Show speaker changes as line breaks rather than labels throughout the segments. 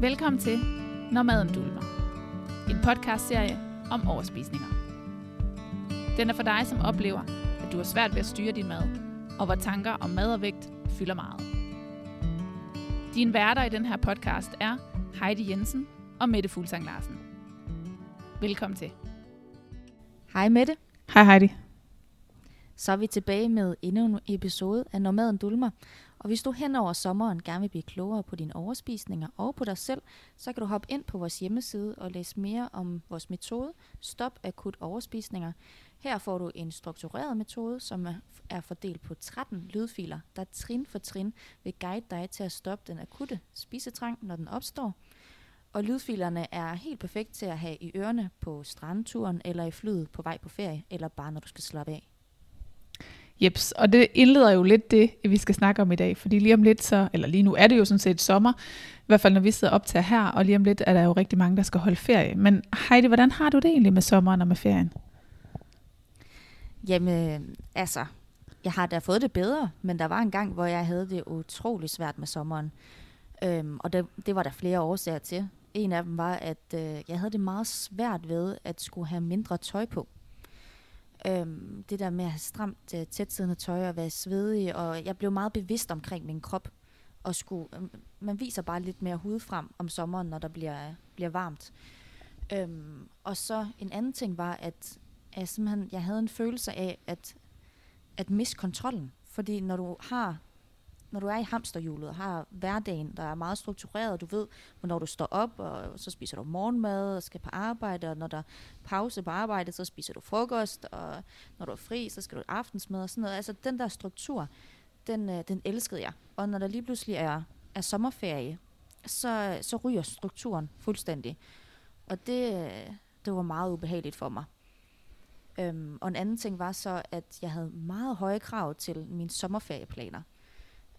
Velkommen til Når maden dulmer. En podcastserie om overspisninger. Den er for dig, som oplever, at du har svært ved at styre din mad, og hvor tanker om mad og vægt fylder meget. Din værter i den her podcast er Heidi Jensen og Mette Fuglsang Larsen. Velkommen til.
Hej Mette.
Hej Heidi.
Så er vi tilbage med endnu en episode af Når maden dulmer. Og hvis du hen over sommeren gerne vil blive klogere på dine overspisninger og på dig selv, så kan du hoppe ind på vores hjemmeside og læse mere om vores metode Stop Akut Overspisninger. Her får du en struktureret metode, som er fordelt på 13 lydfiler, der trin for trin vil guide dig til at stoppe den akutte spisetrang, når den opstår. Og lydfilerne er helt perfekt til at have i ørerne på strandturen eller i flyet på vej på ferie, eller bare når du skal slappe af.
Jeps, og det indleder jo lidt det, vi skal snakke om i dag, fordi lige om lidt så, eller lige nu er det jo sådan set sommer, i hvert fald når vi sidder op til her, og lige om lidt er der jo rigtig mange, der skal holde ferie. Men Heidi, hvordan har du det egentlig med sommeren og med ferien?
Jamen, øh, altså, jeg har da fået det bedre, men der var en gang, hvor jeg havde det utrolig svært med sommeren. Øhm, og det, det var der flere årsager til. En af dem var, at øh, jeg havde det meget svært ved at skulle have mindre tøj på. Øhm, det der med at have stramt øh, tætsiddende tøj og være svedig, og jeg blev meget bevidst omkring min krop. Og skulle, øh, man viser bare lidt mere hud frem om sommeren, når der bliver, bliver varmt. Øhm, og så en anden ting var, at jeg, simpelthen, jeg havde en følelse af at, at miste kontrollen. Fordi når du har når du er i hamsterhjulet og har hverdagen, der er meget struktureret, du ved, hvornår du står op, og så spiser du morgenmad og skal på arbejde, og når der er pause på arbejde, så spiser du frokost, og når du er fri, så skal du aftensmad og sådan noget. Altså den der struktur, den, øh, den elskede jeg. Og når der lige pludselig er, er sommerferie, så, så ryger strukturen fuldstændig. Og det, øh, det var meget ubehageligt for mig. Øhm, og en anden ting var så, at jeg havde meget høje krav til mine sommerferieplaner.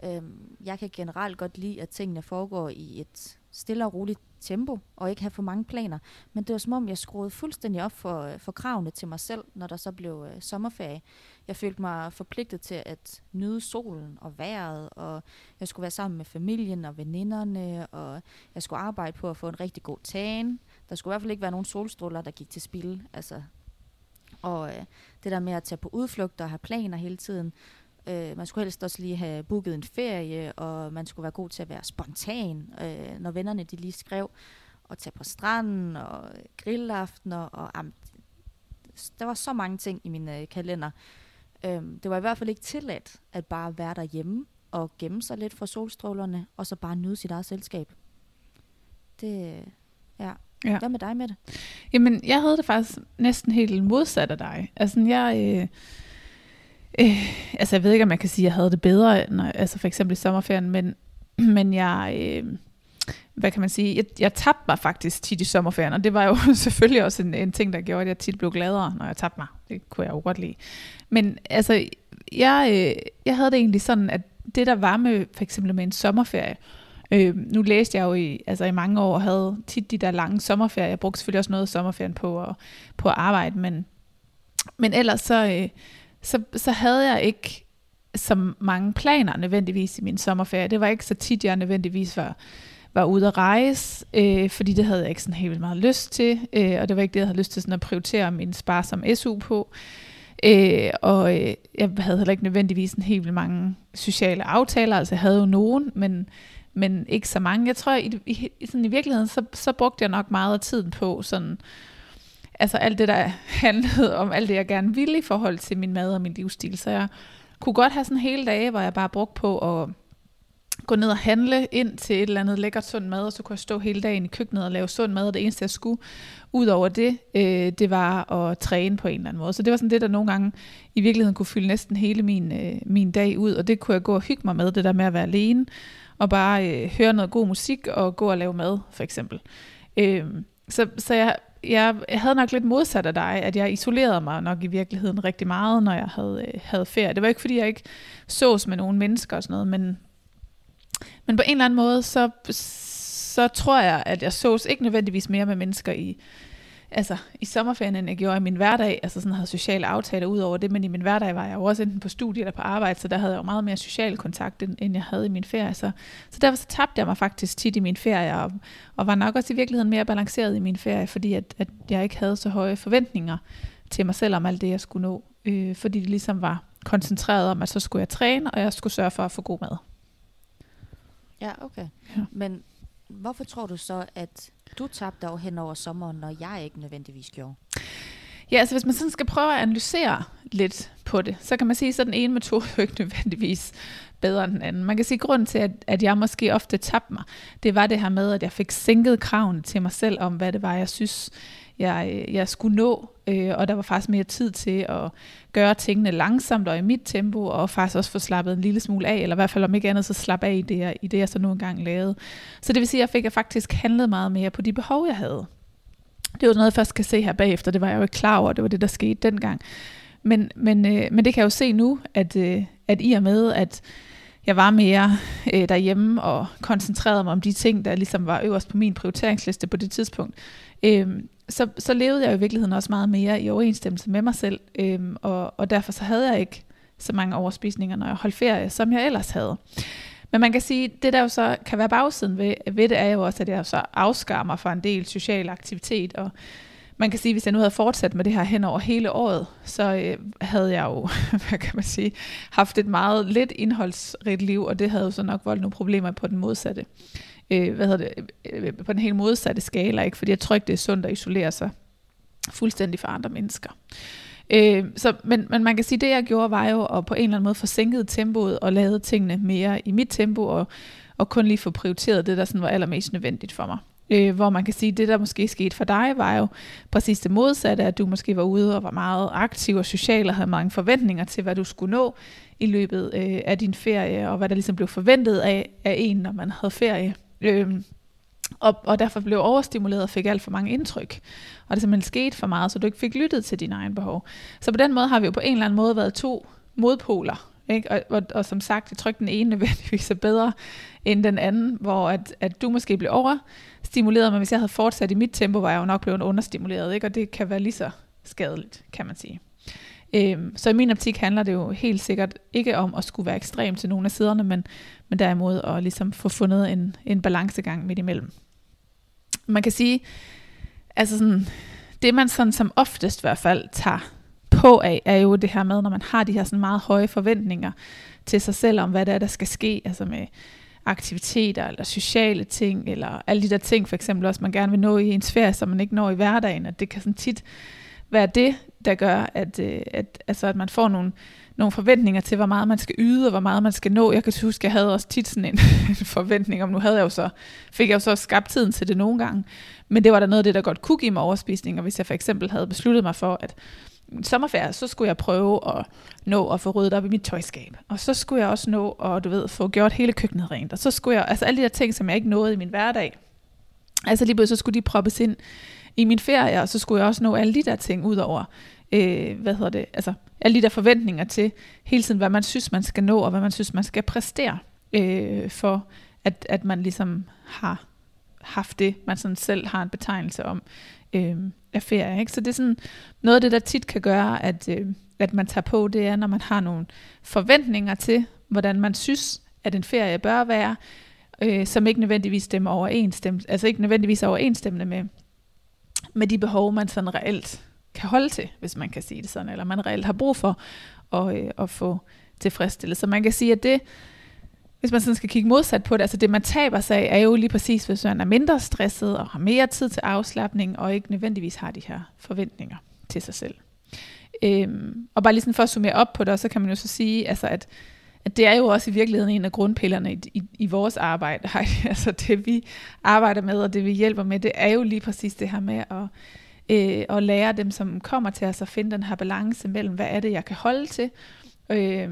Øhm, jeg kan generelt godt lide, at tingene foregår i et stille og roligt tempo, og ikke have for mange planer. Men det var som om, jeg skruede fuldstændig op for, øh, for kravene til mig selv, når der så blev øh, sommerferie. Jeg følte mig forpligtet til at nyde solen og vejret, og jeg skulle være sammen med familien og veninderne, og jeg skulle arbejde på at få en rigtig god tan. Der skulle i hvert fald ikke være nogen solstråler, der gik til spil. Altså, og øh, det der med at tage på udflugter og have planer hele tiden, Øh, man skulle helst også lige have booket en ferie, og man skulle være god til at være spontan, øh, når vennerne de lige skrev, og tage på stranden, og grillaftener, og am, der var så mange ting i min øh, kalender. Øh, det var i hvert fald ikke tilladt at bare være derhjemme og gemme sig lidt fra solstrålerne, og så bare nyde sit eget selskab. Det, ja. Ja. Hvad med dig med det?
Jamen, jeg havde det faktisk næsten helt modsat af dig. Altså, jeg... Øh Øh, altså jeg ved ikke, om man kan sige, at jeg havde det bedre, når, altså for eksempel i sommerferien, men, men jeg, øh, hvad kan man sige, jeg, jeg tabte mig faktisk tit i sommerferien, og det var jo selvfølgelig også en, en ting, der gjorde, at jeg tit blev gladere, når jeg tabte mig. Det kunne jeg jo godt lide. Men altså, jeg, øh, jeg havde det egentlig sådan, at det der var med, for eksempel med en sommerferie, Øh, nu læste jeg jo i, altså i mange år, havde tit de der lange sommerferier. Jeg brugte selvfølgelig også noget af sommerferien på at, på at arbejde, men, men ellers så, øh, så, så havde jeg ikke så mange planer nødvendigvis i min sommerferie. Det var ikke så tit, jeg nødvendigvis var, var ude at rejse, øh, fordi det havde jeg ikke sådan helt vildt meget lyst til, øh, og det var ikke det, jeg havde lyst til sådan at prioritere min spar som SU på. Øh, og øh, jeg havde heller ikke nødvendigvis en helt vildt mange sociale aftaler, altså jeg havde jo nogen, men, men ikke så mange. Jeg tror, i, i, sådan i virkeligheden, så, så brugte jeg nok meget af tiden på sådan altså alt det, der handlede om alt det, jeg gerne ville i forhold til min mad og min livsstil. Så jeg kunne godt have sådan en hel dag, hvor jeg bare brugte på at gå ned og handle ind til et eller andet lækkert sund mad, og så kunne jeg stå hele dagen i køkkenet og lave sund mad, og det eneste, jeg skulle ud over det, øh, det var at træne på en eller anden måde. Så det var sådan det, der nogle gange i virkeligheden kunne fylde næsten hele min, øh, min dag ud, og det kunne jeg gå og hygge mig med, det der med at være alene, og bare øh, høre noget god musik, og gå og lave mad, for eksempel. Øh, så, så jeg jeg, jeg havde nok lidt modsat af dig, at jeg isolerede mig nok i virkeligheden rigtig meget, når jeg havde, øh, havde ferie. Det var ikke, fordi jeg ikke sås med nogle mennesker og sådan noget, men, men på en eller anden måde, så, så tror jeg, at jeg sås ikke nødvendigvis mere med mennesker i, altså i sommerferien, end jeg gjorde i min hverdag, altså sådan havde sociale aftaler ud over det, men i min hverdag var jeg jo også enten på studie eller på arbejde, så der havde jeg jo meget mere social kontakt, end, end jeg havde i min ferie. Så, så derfor så tabte jeg mig faktisk tit i min ferie, og, og var nok også i virkeligheden mere balanceret i min ferie, fordi at, at jeg ikke havde så høje forventninger til mig selv om alt det, jeg skulle nå, øh, fordi det ligesom var koncentreret om, at så skulle jeg træne, og jeg skulle sørge for at få god mad.
Ja, okay.
Ja.
Men hvorfor tror du så, at du tabte dig hen over sommeren, når jeg ikke nødvendigvis gjorde?
Ja, altså hvis man sådan skal prøve at analysere lidt på det, så kan man sige, at den ene metode er ikke nødvendigvis bedre end den anden. Man kan sige, at grunden til, at, at jeg måske ofte tabte mig, det var det her med, at jeg fik sænket kravene til mig selv om, hvad det var, jeg synes, jeg, jeg skulle nå, øh, og der var faktisk mere tid til at gøre tingene langsomt og i mit tempo, og faktisk også få slappet en lille smule af, eller i hvert fald om ikke andet, så slappe af i det, jeg, i det, jeg så nu engang lavede. Så det vil sige, at jeg fik faktisk handlet meget mere på de behov, jeg havde. Det var noget, jeg først kan se her bagefter, det var jeg jo ikke klar over, det var det, der skete dengang. Men, men, øh, men det kan jeg jo se nu, at, øh, at i og med, at jeg var mere øh, derhjemme og koncentrerede mig om de ting, der ligesom var øverst på min prioriteringsliste på det tidspunkt, øh, så, så levede jeg i virkeligheden også meget mere i overensstemmelse med mig selv, øhm, og, og derfor så havde jeg ikke så mange overspisninger, når jeg holdt ferie, som jeg ellers havde. Men man kan sige, det der jo så kan være bagsiden ved, ved det, er jo også, at jeg så afskammer for en del social aktivitet, og man kan sige, hvis jeg nu havde fortsat med det her hen over hele året, så øh, havde jeg jo, hvad kan man sige, haft et meget lidt indholdsrigt liv, og det havde jo så nok voldt nogle problemer på den modsatte øh, hvad hedder det, øh, øh, på den helt modsatte skala, ikke? fordi jeg tror ikke, det er sundt at isolere sig fuldstændig fra andre mennesker. Øh, så, men, men man kan sige, at det jeg gjorde, var jo at på en eller anden måde forsinkede tempoet og lavede tingene mere i mit tempo, og, og kun lige få prioriteret det, der sådan var allermest nødvendigt for mig. Øh, hvor man kan sige, at det der måske skete for dig, var jo præcis det modsatte, at du måske var ude og var meget aktiv og social og havde mange forventninger til, hvad du skulle nå i løbet øh, af din ferie, og hvad der ligesom blev forventet af, af en, når man havde ferie. Øhm, og, og derfor blev overstimuleret og fik alt for mange indtryk. Og det simpelthen skete for meget, så du ikke fik lyttet til dine egne behov. Så på den måde har vi jo på en eller anden måde været to modpoler. Ikke? Og, og, og som sagt, jeg tror ikke, den ene nødvendigvis er bedre end den anden, hvor at, at du måske blev overstimuleret, men hvis jeg havde fortsat i mit tempo, var jeg jo nok blevet understimuleret, ikke? og det kan være lige så skadeligt, kan man sige. Øhm, så i min optik handler det jo helt sikkert ikke om at skulle være ekstrem til nogle af siderne, men, men derimod at ligesom få fundet en, en balancegang midt imellem. Man kan sige, altså sådan, det man sådan som oftest i hvert fald tager på af, er jo det her med, når man har de her sådan meget høje forventninger til sig selv om, hvad det er, der skal ske, altså med aktiviteter eller sociale ting, eller alle de der ting, for eksempel også, man gerne vil nå i ens ferie, som man ikke når i hverdagen, at det kan sådan tit være det, der gør, at, øh, at, altså, at man får nogle, nogle forventninger til, hvor meget man skal yde, og hvor meget man skal nå. Jeg kan huske, jeg havde også tit sådan en, en forventning om, nu havde jeg jo så, fik jeg jo så skabt tiden til det nogle gange, men det var der noget af det, der godt kunne give mig overspisning, og hvis jeg for eksempel havde besluttet mig for, at sommerferie, så skulle jeg prøve at nå at få ryddet op i mit tøjskab. Og så skulle jeg også nå at, du ved, få gjort hele køkkenet rent. Og så skulle jeg, altså alle de der ting, som jeg ikke nåede i min hverdag, altså lige pludselig så skulle de proppes ind i min ferie, og så skulle jeg også nå alle de der ting ud over, øh, hvad hedder det, altså alle de der forventninger til hele tiden, hvad man synes, man skal nå, og hvad man synes, man skal præstere, øh, for at, at man ligesom har haft det, man sådan selv har en betegnelse om øh, af ferie. Ikke? Så det er sådan noget af det, der tit kan gøre, at, øh, at man tager på, det er, når man har nogle forventninger til, hvordan man synes, at en ferie bør være, øh, som ikke nødvendigvis stemmer overensstemmende, altså ikke nødvendigvis overensstemmende med, med de behov, man sådan reelt kan holde til, hvis man kan sige det sådan, eller man reelt har brug for at, øh, at få tilfredsstillet. Så man kan sige, at det, hvis man sådan skal kigge modsat på det, altså det man taber sig af, er jo lige præcis, hvis man er mindre stresset og har mere tid til afslappning, og ikke nødvendigvis har de her forventninger til sig selv. Øhm, og bare lige sådan for at summere op på det, så kan man jo så sige, altså at, at det er jo også i virkeligheden en af grundpillerne i, i, i vores arbejde. altså det vi arbejder med, og det vi hjælper med, det er jo lige præcis det her med at øh, og lære dem, som kommer til os, at finde den her balance mellem, hvad er det, jeg kan holde til, øh,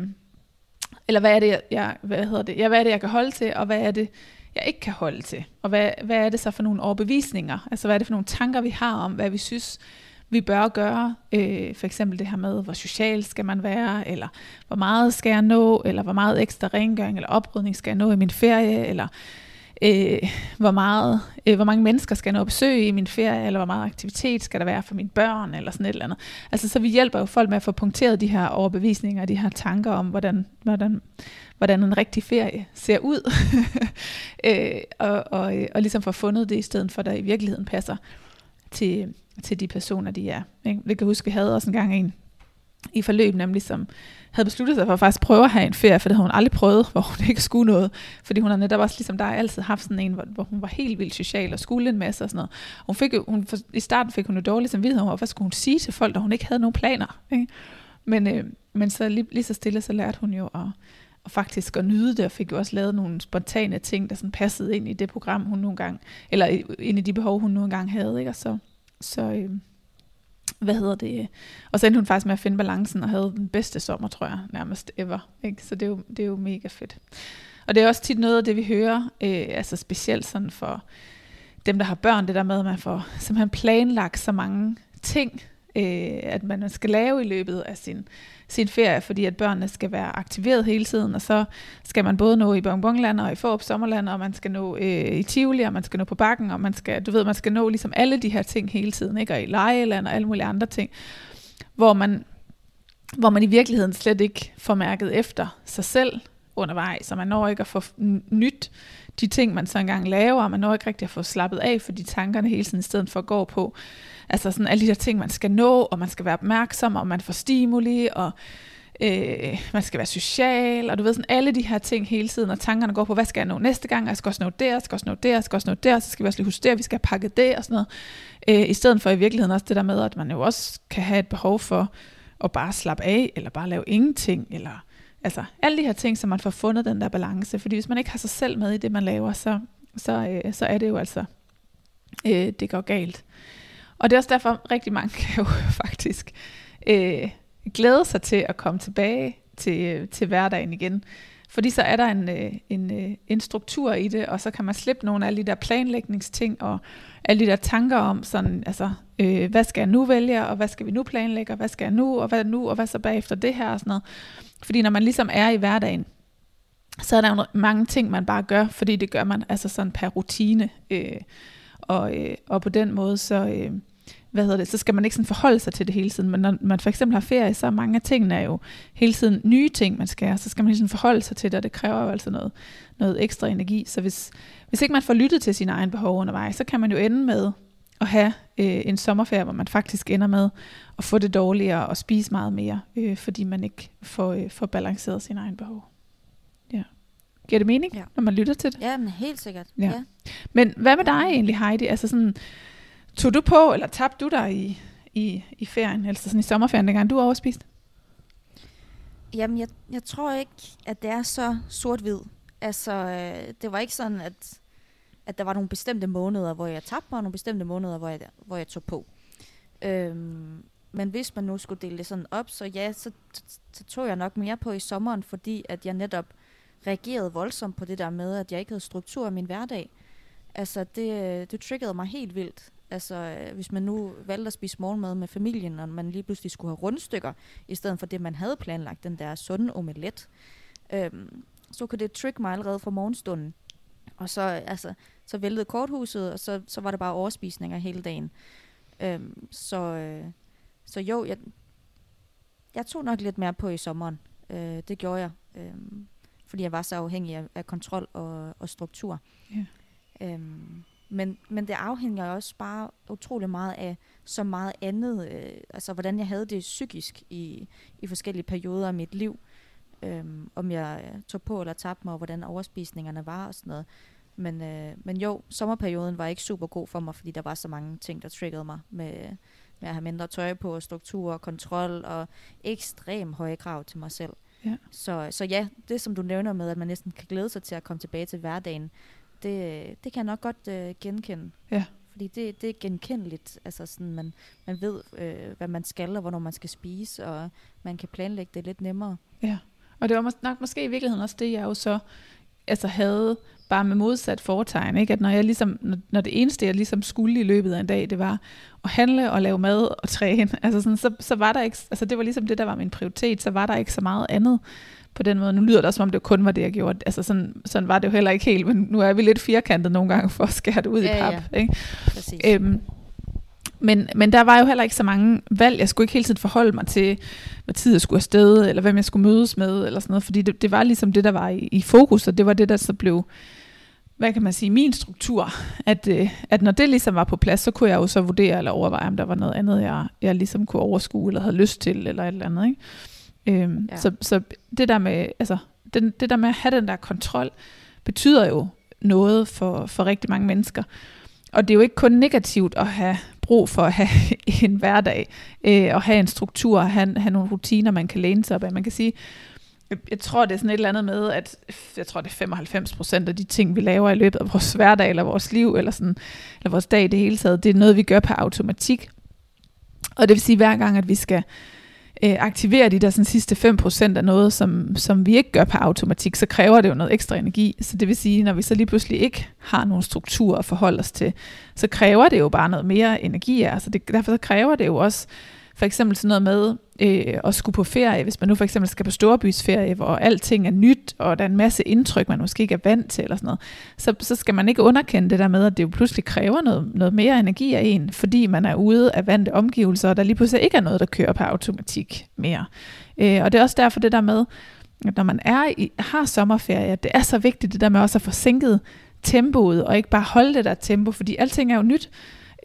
eller hvad er det, jeg, hvad hedder det, ja, hvad er det, jeg kan holde til, og hvad er det, jeg ikke kan holde til, og hvad, hvad er det så for nogle overbevisninger, altså hvad er det for nogle tanker, vi har om, hvad vi synes, vi bør gøre, øh, for eksempel det her med, hvor social skal man være, eller hvor meget skal jeg nå, eller hvor meget ekstra rengøring eller oprydning skal jeg nå i min ferie, eller øh, hvor, meget, øh, hvor mange mennesker skal jeg nå besøge i min ferie, eller hvor meget aktivitet skal der være for mine børn, eller sådan et eller andet. Altså, så vi hjælper jo folk med at få punkteret de her overbevisninger, de her tanker om, hvordan, hvordan, hvordan en rigtig ferie ser ud, øh, og, og, øh, og ligesom få fundet det, i stedet for, der i virkeligheden passer til, til de personer, de er. Ikke? Jeg kan huske, vi havde også en gang en i forløb, nemlig som havde besluttet sig for at faktisk prøve at have en ferie, for det havde hun aldrig prøvet, hvor hun ikke skulle noget. Fordi hun har netop også ligesom dig altid haft sådan en, hvor, hvor hun var helt vildt social og skulle en masse og sådan noget. Hun fik jo, hun, for, I starten fik hun jo dårligt samvittighed over, hvad skulle hun sige til folk, da hun ikke havde nogen planer. Ikke? Men, øh, men så lige, lige så stille, så lærte hun jo at, og faktisk at nyde det, og fik jo også lavet nogle spontane ting, der sådan passede ind i det program, hun nogle gange, eller ind i de behov, hun nogle gange havde. Ikke? Og så, så, øh, hvad hedder det, og så endte hun faktisk med at finde balancen, og havde den bedste sommer, tror jeg, nærmest ever. Ikke? Så det er, jo, det er jo mega fedt. Og det er også tit noget af det, vi hører, øh, altså specielt sådan for dem, der har børn, det der med, at man får simpelthen planlagt så mange ting, øh, at man skal lave i løbet af sin, sin ferie, fordi at børnene skal være aktiveret hele tiden, og så skal man både nå i Bonbonland og i Forop Sommerland, og man skal nå øh, i Tivoli, og man skal nå på bakken, og man skal, du ved, man skal nå ligesom alle de her ting hele tiden, ikke? og i lejeland og alle mulige andre ting, hvor man, hvor man i virkeligheden slet ikke får mærket efter sig selv undervejs, så man når ikke at få nyt de ting, man så engang laver, og man når ikke rigtig at få slappet af, fordi tankerne hele tiden i stedet for går på, Altså sådan alle de der ting, man skal nå, og man skal være opmærksom, og man får stimuli, og øh, man skal være social, og du ved sådan alle de her ting hele tiden, og tankerne går på, hvad skal jeg nå næste gang, jeg skal også nå der, jeg skal også nå der, jeg skal også nå der, så skal vi også lige huske der, vi skal have pakket det, og sådan noget. Øh, I stedet for i virkeligheden også det der med, at man jo også kan have et behov for at bare slappe af, eller bare lave ingenting, eller altså alle de her ting, så man får fundet den der balance, fordi hvis man ikke har sig selv med i det, man laver, så, så, øh, så er det jo altså, øh, det går galt. Og det er også derfor, rigtig mange kan jo faktisk øh, glæde sig til at komme tilbage til, øh, til hverdagen igen. Fordi så er der en, øh, en, øh, en struktur i det, og så kan man slippe nogle af de der planlægningsting, og alle de der tanker om, sådan, altså, øh, hvad skal jeg nu vælge, og hvad skal vi nu planlægge, og hvad skal jeg nu, og hvad nu, og hvad så bagefter det her, og sådan noget. Fordi når man ligesom er i hverdagen, så er der jo mange ting, man bare gør, fordi det gør man altså sådan per rutine. Øh, og, øh, og på den måde, så, øh, hvad hedder det, så skal man ikke sådan forholde sig til det hele tiden. Men når man for eksempel har ferie, så er mange af tingene er jo hele tiden nye ting, man skal, så skal man ligesom forholde sig til det, og det kræver jo altså noget, noget ekstra energi. Så hvis, hvis ikke man får lyttet til sine egne behov undervejs, så kan man jo ende med at have øh, en sommerferie, hvor man faktisk ender med at få det dårligere og spise meget mere, øh, fordi man ikke får, øh, får balanceret sine egne behov. Giver det mening, ja. når man lytter til det?
Ja, men helt sikkert.
Ja. ja. Men hvad med dig egentlig, Heidi? Altså sådan, tog du på, eller tabte du dig i, i, i ferien, altså sådan i sommerferien, dengang du overspiste?
Jamen, jeg, jeg tror ikke, at det er så sort-hvid. Altså, øh, det var ikke sådan, at, at der var nogle bestemte måneder, hvor jeg tabte mig, og nogle bestemte måneder, hvor jeg, hvor jeg tog på. Øhm, men hvis man nu skulle dele det sådan op, så ja, så, så tog jeg nok mere på i sommeren, fordi at jeg netop reagerede voldsomt på det der med, at jeg ikke havde struktur i min hverdag. Altså, det, øh, det triggede mig helt vildt. Altså, øh, hvis man nu valgte at spise morgenmad med familien, og man lige pludselig skulle have rundstykker, i stedet for det, man havde planlagt, den der sunde omelet, øhm, så kunne det trigge mig allerede fra morgenstunden. Og så, øh, altså, så væltede korthuset, og så, så var det bare overspisninger hele dagen. Øhm, så, øh, så jo, jeg, jeg tog nok lidt mere på i sommeren. Øh, det gjorde jeg. Øh, fordi jeg var så afhængig af, af kontrol og, og struktur. Ja. Øhm, men, men det afhænger også bare utrolig meget af så meget andet, øh, altså hvordan jeg havde det psykisk i, i forskellige perioder af mit liv. Øhm, om jeg øh, tog på eller tabte mig, og hvordan overspisningerne var og sådan noget. Men, øh, men jo, sommerperioden var ikke super god for mig, fordi der var så mange ting, der triggede mig med, med at have mindre tøj på, struktur og kontrol og ekstrem høje krav til mig selv. Ja. Så, så ja, det som du nævner med, at man næsten kan glæde sig til at komme tilbage til hverdagen, det, det kan jeg nok godt øh, genkende. Ja. Fordi det, det er genkendeligt. Altså sådan, man, man ved, øh, hvad man skal, og hvornår man skal spise, og man kan planlægge det lidt nemmere.
Ja, og det var nok måske i virkeligheden også det, jeg jo så altså havde bare med modsat foretegn, ikke? at når, jeg ligesom, når, det eneste, jeg ligesom skulle i løbet af en dag, det var at handle og lave mad og træne, altså sådan, så, så var der ikke, altså det var ligesom det, der var min prioritet, så var der ikke så meget andet på den måde. Nu lyder det som om det kun var det, jeg gjorde. Altså sådan, sådan var det jo heller ikke helt, men nu er vi lidt firkantet nogle gange for at skære det ud ja, i pap. Ja. Ikke? Præcis. Øhm, men, men der var jo heller ikke så mange valg. Jeg skulle ikke hele tiden forholde mig til, hvad tid jeg skulle afsted, eller hvem jeg skulle mødes med, eller sådan noget, fordi det, det var ligesom det, der var i, i fokus, og det var det, der så blev, hvad kan man sige, min struktur. At, øh, at når det ligesom var på plads, så kunne jeg jo så vurdere eller overveje, om der var noget andet, jeg, jeg ligesom kunne overskue, eller havde lyst til, eller et eller andet. Ikke? Øhm, ja. så, så det der med, altså, den, det der med at have den der kontrol, betyder jo noget for, for rigtig mange mennesker. Og det er jo ikke kun negativt at have brug for at have en hverdag, øh, og have en struktur, og have, have nogle rutiner, man kan læne sig op af. Man kan sige, jeg, tror, det er sådan et eller andet med, at jeg tror, det er 95 procent af de ting, vi laver i løbet af vores hverdag, eller vores liv, eller, sådan, eller vores dag i det hele taget, det er noget, vi gør på automatik. Og det vil sige, hver gang, at vi skal øh, Øh, aktiverer de der sådan, sidste 5% af noget, som, som vi ikke gør på automatik, så kræver det jo noget ekstra energi. Så det vil sige, når vi så lige pludselig ikke har nogen struktur at forholde os til, så kræver det jo bare noget mere energi af det, derfor så kræver det jo også for eksempel sådan noget med øh, at skulle på ferie, hvis man nu for eksempel skal på storbysferie, hvor alting er nyt, og der er en masse indtryk, man måske ikke er vant til, eller sådan noget, så, så skal man ikke underkende det der med, at det jo pludselig kræver noget, noget mere energi af en, fordi man er ude af vante omgivelser, og der lige pludselig ikke er noget, der kører på automatik mere. Øh, og det er også derfor det der med, at når man er i, har sommerferie, det er så vigtigt det der med også at få sænket tempoet, og ikke bare holde det der tempo, fordi alting er jo nyt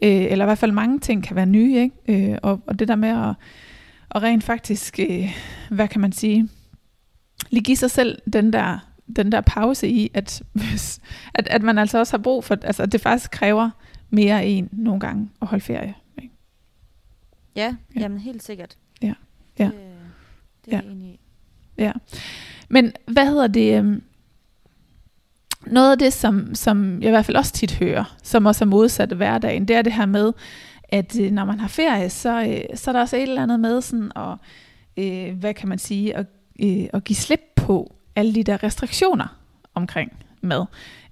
øh, eller i hvert fald mange ting kan være nye, ikke? Øh, og, og det der med at, at rent faktisk, øh, hvad kan man sige, lige give sig selv den der, den der pause i, at, hvis, at, at man altså også har brug for, altså at det faktisk kræver mere en nogle gange at holde ferie. Ikke?
Ja, ja, jamen helt sikkert.
Ja, ja.
Det, det er ja. jeg enig i.
Ja. Men hvad hedder det? Noget af det, som, som jeg i hvert fald også tit hører, som også er modsat hverdagen, det er det her med, at øh, når man har ferie, så, øh, så er der også et eller andet med sådan at, øh, hvad kan man sige, at, øh, at give slip på alle de der restriktioner omkring mad.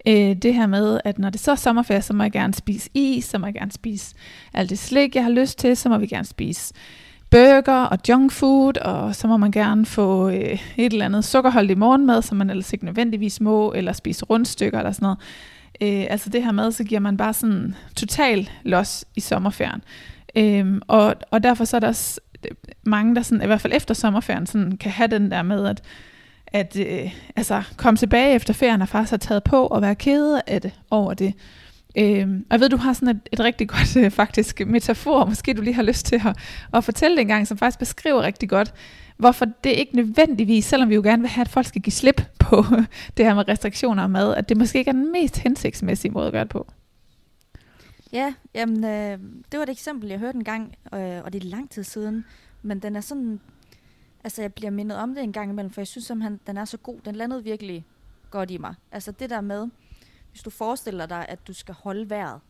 Øh, det her med, at når det så er sommerferie, så må jeg gerne spise is, så må jeg gerne spise alt det slik, jeg har lyst til, så må vi gerne spise burger og junk food, og så må man gerne få øh, et eller andet sukkerholdigt morgenmad, som man ellers ikke nødvendigvis må, eller spise rundstykker eller sådan noget. Øh, altså det her mad, så giver man bare sådan total los i sommerferien. Øh, og, og derfor så er der også øh, mange, der sådan, i hvert fald efter sommerferien, sådan, kan have den der med, at at øh, altså, komme tilbage efter ferien og faktisk har taget på og være ked af det over det. Øhm, og jeg ved, du har sådan et, et rigtig godt øh, faktisk metafor, måske du lige har lyst til at, at fortælle det en gang, som faktisk beskriver rigtig godt, hvorfor det ikke nødvendigvis, selvom vi jo gerne vil have, at folk skal give slip på det her med restriktioner og mad, at det måske ikke er den mest hensigtsmæssige måde at gøre det på.
Ja, jamen, øh, det var et eksempel, jeg hørte en gang, øh, og det er lang tid siden, men den er sådan, altså jeg bliver mindet om det en gang imellem, for jeg synes simpelthen, den er så god, den landede virkelig godt i mig. Altså det der med, hvis du forestiller dig, at du skal holde vejret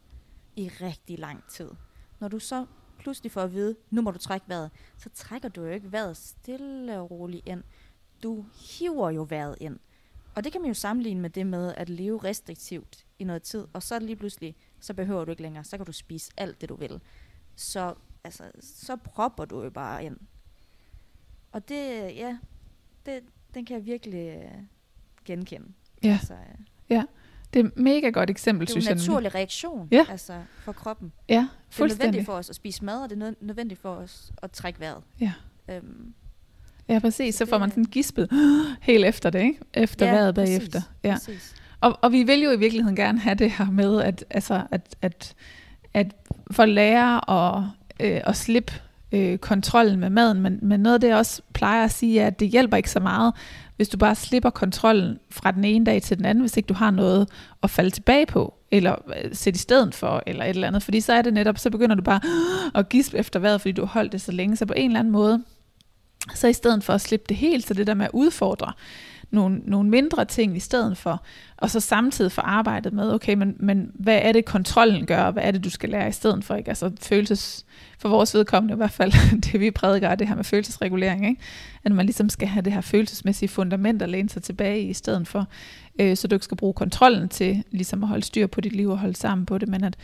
i rigtig lang tid, når du så pludselig får at vide, nu må du trække vejret, så trækker du jo ikke vejret stille og roligt ind. Du hiver jo vejret ind. Og det kan man jo sammenligne med det med at leve restriktivt i noget tid, og så lige pludselig, så behøver du ikke længere, så kan du spise alt det du vil. Så, altså, så propper du jo bare ind. Og det, ja, det, den kan jeg virkelig øh, genkende.
Ja. Altså, øh. ja. Det er et mega godt eksempel,
synes
jeg.
Det er en naturlig reaktion ja. altså, for kroppen.
Ja,
fuldstændig. Det er nødvendigt for os at spise mad, og det er nødvendigt for os at trække vejret.
Ja. Øhm, ja, præcis. Så får man sådan gispet helt efter det, ikke? Efter ja, vejret bagefter. Ja, præcis. Og, og vi vil jo i virkeligheden gerne have det her med, at, altså, at, at, at for lære at, øh, at slippe øh, kontrollen med maden, men, men noget af det, jeg også plejer at sige, er, at det hjælper ikke så meget, hvis du bare slipper kontrollen fra den ene dag til den anden, hvis ikke du har noget at falde tilbage på, eller øh, sætte i stedet for, eller et eller andet. Fordi så er det netop, så begynder du bare at gispe efter vejret, fordi du har holdt det så længe. Så på en eller anden måde, så i stedet for at slippe det helt, så det der med at udfordre nogle, nogle mindre ting i stedet for, og så samtidig få arbejdet med, okay, men, men hvad er det kontrollen gør, og hvad er det, du skal lære i stedet for, ikke? Altså følelses, for vores vedkommende i hvert fald, det vi prædiker, er det her med følelsesregulering, ikke? At man ligesom skal have det her følelsesmæssige fundament at læne sig tilbage i, i stedet for, øh, så du ikke skal bruge kontrollen til ligesom at holde styr på dit liv og holde sammen på det, men at,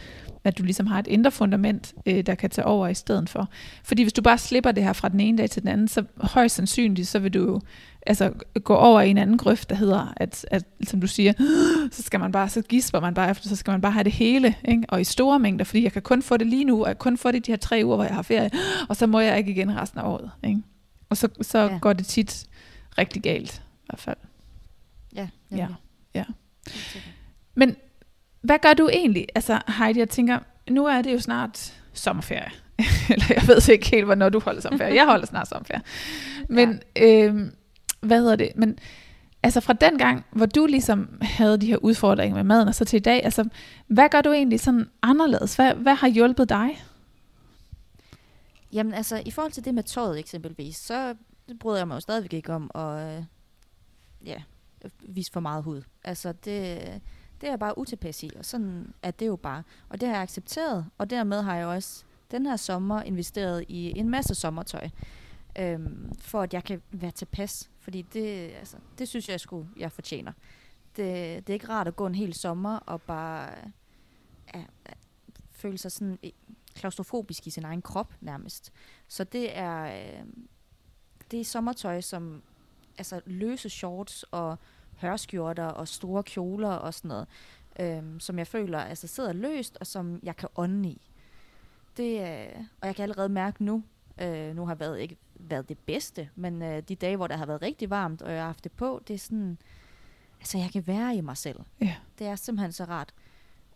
at du ligesom har et indre fundament, øh, der kan tage over i stedet for. Fordi hvis du bare slipper det her fra den ene dag til den anden, så højst sandsynligt, så vil du jo altså, gå over i en anden grøft, der hedder, at, at som du siger, så skal man bare, så gisper man bare efter, så skal man bare have det hele, ikke? og i store mængder, fordi jeg kan kun få det lige nu, og jeg kan kun få det de her tre uger, hvor jeg har ferie, og så må jeg ikke igen resten af året. Ikke? Og så, så ja. går det tit rigtig galt, i hvert fald.
Ja,
ja. ja. Men hvad gør du egentlig? Altså Heidi, jeg tænker, nu er det jo snart sommerferie. Eller jeg ved ikke helt, hvornår du holder sommerferie. Jeg holder snart sommerferie. Men ja. øh, hvad hedder det, men altså fra den gang, hvor du ligesom havde de her udfordringer med maden, og så til i dag, altså hvad gør du egentlig sådan anderledes? Hvad, hvad har hjulpet dig?
Jamen altså, i forhold til det med tøjet eksempelvis, så bryder jeg mig jo stadigvæk ikke om at øh, ja, vise for meget hud. Altså det, det er jeg bare utilpas i, og sådan er det jo bare. Og det har jeg accepteret, og dermed har jeg også den her sommer investeret i en masse sommertøj øhm, for at jeg kan være tilpas. Fordi det, altså, det synes jeg skulle jeg fortjener. Det, det er ikke rart at gå en hel sommer og bare ja, føle sig sådan klaustrofobisk i sin egen krop nærmest. Så det er, øh, det er sommertøj, som altså løse shorts og hørskjorter og store kjoler og sådan noget, øhm, som jeg føler altså sidder løst, og som jeg kan ånde i. Det, øh, og jeg kan allerede mærke nu, øh, nu har været ikke været det bedste, men øh, de dage, hvor der har været rigtig varmt, og jeg har haft det på, det er sådan, altså jeg kan være i mig selv.
Ja.
Det er simpelthen så rart.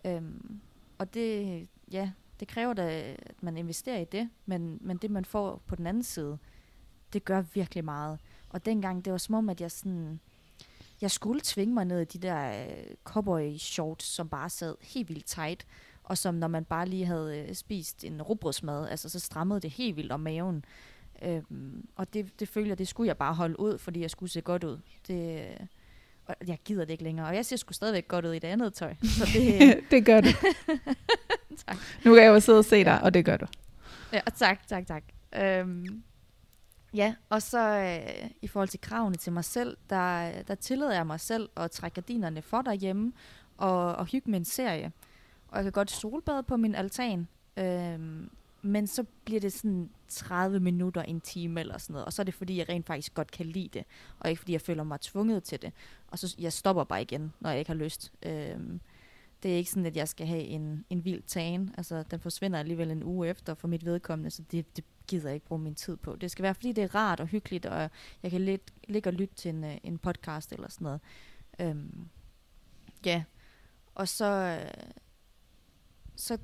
Øhm, og det, ja, det kræver da, at man investerer i det, men, men det man får på den anden side, det gør virkelig meget. Og dengang, det var som om, at jeg sådan, jeg skulle tvinge mig ned i de der øh, cowboy shorts, som bare sad helt vildt tight, og som når man bare lige havde øh, spist en rugbrødsmad, altså så strammede det helt vildt om maven. Øhm, og det, det føler jeg, det skulle jeg bare holde ud, fordi jeg skulle se godt ud. Det, og jeg gider det ikke længere. Og jeg ser sgu stadigvæk godt ud i det andet tøj. Så det,
det gør du. tak. Nu kan jeg jo sidde og se dig, og det gør du.
Ja, tak, tak, tak. Øhm, ja, og så øh, i forhold til kravene til mig selv, der, der tillader jeg mig selv at trække gardinerne for derhjemme og, og hygge med en serie. Og jeg kan godt solbade på min altan. Øhm, men så bliver det sådan 30 minutter, en time eller sådan noget. Og så er det fordi, jeg rent faktisk godt kan lide det. Og ikke fordi, jeg føler mig tvunget til det. Og så jeg stopper bare igen, når jeg ikke har lyst. Øhm, det er ikke sådan, at jeg skal have en, en vild tagen. Altså, den forsvinder alligevel en uge efter for mit vedkommende, så det, det gider jeg ikke bruge min tid på. Det skal være, fordi det er rart og hyggeligt, og jeg kan lidt, ligge og lytte til en, øh, en podcast eller sådan noget. Øhm, ja, og så, øh, så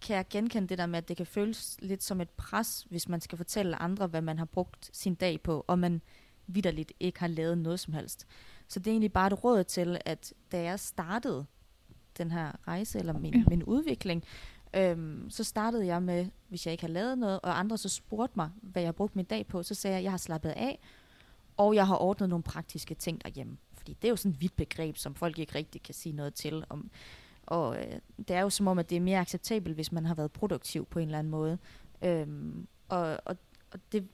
kan jeg genkende det der med, at det kan føles lidt som et pres, hvis man skal fortælle andre, hvad man har brugt sin dag på, og man vidderligt ikke har lavet noget som helst. Så det er egentlig bare et råd til, at da jeg startede den her rejse, eller min, ja. min udvikling, øhm, så startede jeg med, hvis jeg ikke har lavet noget, og andre så spurgte mig, hvad jeg brugte min dag på, så sagde jeg, at jeg har slappet af, og jeg har ordnet nogle praktiske ting derhjemme. Fordi det er jo sådan et vidt begreb, som folk ikke rigtig kan sige noget til. Om, og øh, det er jo som om, at det er mere acceptabelt, hvis man har været produktiv på en eller anden måde. Øhm, og og, og det,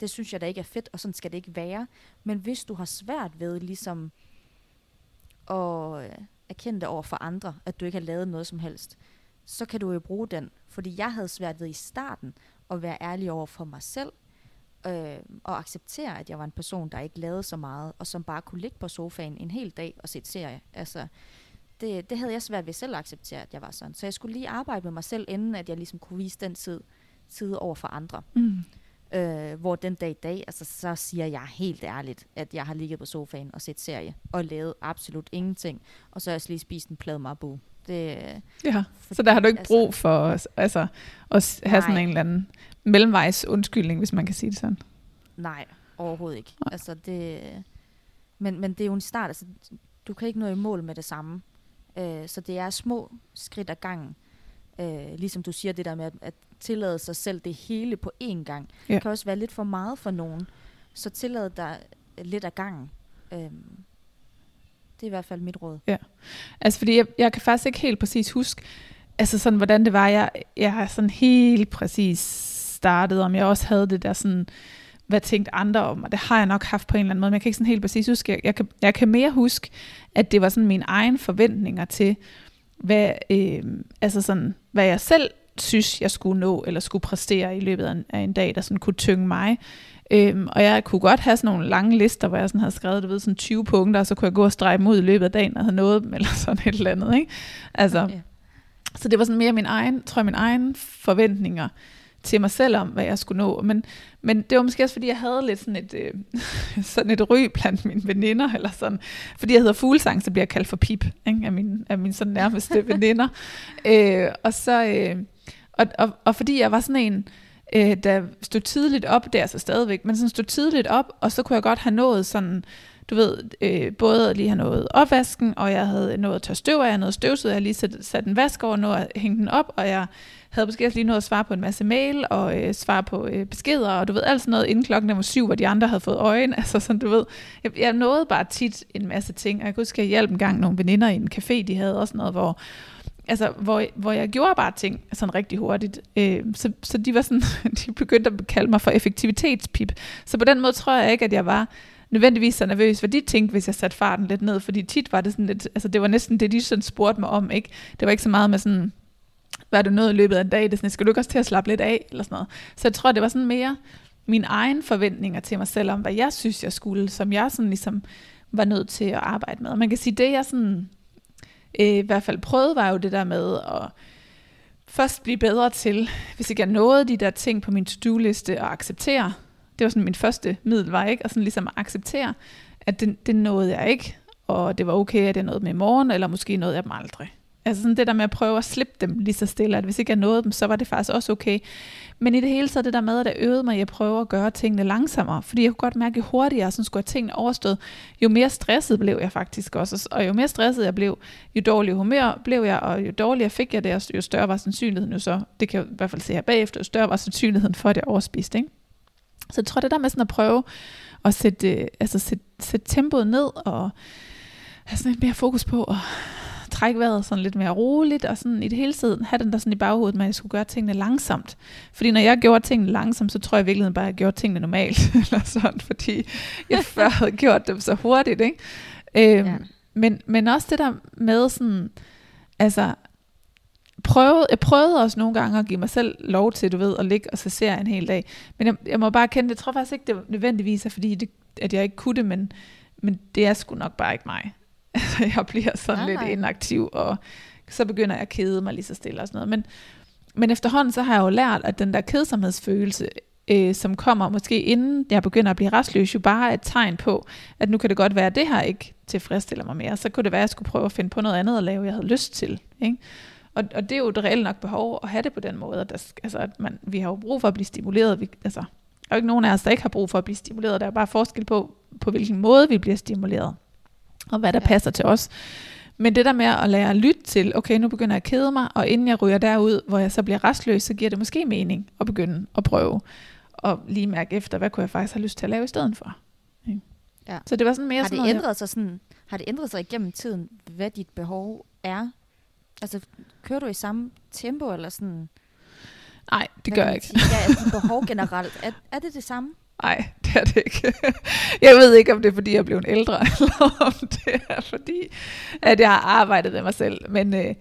det synes jeg da ikke er fedt, og sådan skal det ikke være. Men hvis du har svært ved ligesom at øh, erkende det over for andre, at du ikke har lavet noget som helst, så kan du jo bruge den. Fordi jeg havde svært ved i starten at være ærlig over for mig selv, øh, og acceptere, at jeg var en person, der ikke lavede så meget, og som bare kunne ligge på sofaen en hel dag og se et serie. Altså, det, det havde jeg svært ved selv at acceptere, at jeg var sådan. Så jeg skulle lige arbejde med mig selv, inden at jeg ligesom kunne vise den tid, tid over for andre. Mm. Øh, hvor den dag i dag, altså så siger jeg helt ærligt, at jeg har ligget på sofaen og set serie, og lavet absolut ingenting. Og så har jeg lige spist en plade marbu. Det,
ja, for, så der har du ikke altså, brug for altså, at have nej. sådan en eller anden mellemvejs undskyldning, hvis man kan sige det sådan.
Nej, overhovedet ikke. Nej. Altså det, men, men det er jo en start. Altså, du kan ikke nå i mål med det samme. Øh, så det er små skridt ad gangen. Øh, ligesom du siger det der med at, at tillade sig selv det hele på én gang. Ja. Det kan også være lidt for meget for nogen. Så tillad dig lidt ad gangen. Øhm, det er i hvert fald mit råd.
Ja. Altså fordi jeg, jeg kan faktisk ikke helt præcis huske, altså sådan hvordan det var, jeg, jeg har sådan helt præcis startet, om jeg også havde det der sådan, hvad tænkte andre om, og det har jeg nok haft på en eller anden måde, men jeg kan ikke sådan helt præcis huske, jeg, jeg, kan, jeg kan mere huske, at det var sådan mine egne forventninger til, hvad, øh, altså sådan, hvad jeg selv synes, jeg skulle nå, eller skulle præstere i løbet af en, af en dag, der sådan kunne tynge mig. Øhm, og jeg kunne godt have sådan nogle lange lister, hvor jeg sådan havde skrevet, du ved, sådan 20 punkter, og så kunne jeg gå og strege dem ud i løbet af dagen, og have nået dem, eller sådan et eller andet, ikke? Altså, ja. Så det var sådan mere min egen, tror jeg, min egen forventninger til mig selv om, hvad jeg skulle nå. Men, men det var måske også, fordi jeg havde lidt sådan et, øh, sådan et ry blandt mine veninder, eller sådan. Fordi jeg hedder Fuglesang, så bliver jeg kaldt for Pip, ikke? af mine, af mine sådan nærmeste veninder. øh, og så... Øh, og, og, og fordi jeg var sådan en, øh, der stod tidligt op, det er så stadigvæk, men sådan stod tidligt op, og så kunne jeg godt have nået sådan, du ved, øh, både lige have nået opvasken, og jeg havde nået at tørre støv af, jeg havde nået støvsud, jeg havde lige sat, sat en vask over, nået at hænge den op, og jeg havde måske også lige nået at svare på en masse mail, og øh, svare på øh, beskeder, og du ved, alt sådan noget inden klokken var syv, hvor de andre havde fået øjne, altså sådan, du ved, jeg, jeg nåede bare tit en masse ting, og jeg kunne huske, at jeg hjalp en gang nogle veninder i en café, de havde også noget, hvor altså, hvor, hvor jeg gjorde bare ting sådan rigtig hurtigt. Øh, så, så de var sådan, de begyndte at kalde mig for effektivitetspip. Så på den måde tror jeg ikke, at jeg var nødvendigvis så nervøs, hvad de tænkte, hvis jeg satte farten lidt ned, fordi tit var det sådan lidt, altså det var næsten det, de sådan spurgte mig om, ikke? Det var ikke så meget med sådan, hvad du nåede i løbet af en dag, det er sådan, skal du ikke også til at slappe lidt af, eller sådan noget. Så jeg tror, det var sådan mere mine egne forventninger til mig selv om, hvad jeg synes, jeg skulle, som jeg sådan ligesom var nødt til at arbejde med. Og man kan sige, det jeg sådan øh, i hvert fald prøvede, var jo det der med at først blive bedre til, hvis ikke jeg nåede de der ting på min to-do-liste, og acceptere. Det var sådan min første middel var, ikke? Og sådan ligesom at acceptere, at det, det nåede jeg ikke, og det var okay, at jeg nåede dem i morgen, eller måske nåede jeg dem aldrig. Altså sådan det der med at prøve at slippe dem lige så stille, at hvis ikke jeg nåede dem, så var det faktisk også okay. Men i det hele taget det der med, at jeg øvede mig i at prøve at gøre tingene langsommere, fordi jeg kunne godt mærke, at jo hurtigere så skulle jeg tingene overstået, jo mere stresset blev jeg faktisk også. Og jo mere stresset jeg blev, jo dårligere humør blev jeg, og jo dårligere fik jeg det, jo større var sandsynligheden jo så, det kan jeg i hvert fald se her bagefter, jo større var sandsynligheden for, at jeg overspiste. Ikke? Så jeg tror, det der med sådan at prøve at sætte, øh, altså sætte, sætte tempoet ned, og have sådan lidt mere fokus på at trække vejret sådan lidt mere roligt, og sådan i det hele tiden have den der sådan i baghovedet med, at jeg skulle gøre tingene langsomt. Fordi når jeg gjorde tingene langsomt, så tror jeg i virkeligheden bare, at jeg gjorde tingene normalt, eller sådan, fordi jeg før havde gjort dem så hurtigt, ikke? Øhm, ja. men, men også det der med sådan, altså, prøvede, jeg prøvede også nogle gange at give mig selv lov til, du ved, at ligge og se serier en hel dag. Men jeg, jeg må bare kende, det tror faktisk ikke, det nødvendigvis er, fordi det, at jeg ikke kunne det, men, men det er sgu nok bare ikke mig. Altså, jeg bliver sådan nej, lidt nej. inaktiv, og så begynder jeg at kede mig lige så stille og sådan noget. Men, men efterhånden så har jeg jo lært, at den der kedsomhedsfølelse, øh, som kommer måske inden jeg begynder at blive restløs, jo bare er et tegn på, at nu kan det godt være, at det her ikke tilfredsstiller mig mere. Så kunne det være, at jeg skulle prøve at finde på noget andet at lave, jeg havde lyst til. Ikke? Og, og det er jo et reelt nok behov at have det på den måde. At, der, altså, at man, vi har jo brug for at blive stimuleret. Vi, altså, der er jo ikke nogen af os, der ikke har brug for at blive stimuleret. Der er bare forskel på, på hvilken måde vi bliver stimuleret og hvad der ja. passer til os. Men det der med at lære at lytte til, okay, nu begynder jeg at kede mig, og inden jeg ryger derud, hvor jeg så bliver restløs, så giver det måske mening at begynde at prøve og lige mærke efter, hvad kunne jeg faktisk have lyst til at lave i stedet for. Ja. Så det var sådan mere
har
det
sådan ændret sig sådan, har det ændret sig igennem tiden, hvad dit behov er? Altså, kører du i samme tempo, eller sådan?
Nej, det gør jeg ikke.
Ja, altså, behov generelt, er, er det det samme?
Nej, kan det ikke. Jeg ved ikke, om det er, fordi jeg er blevet ældre, eller om det er, fordi at jeg har arbejdet med mig selv. Men øh,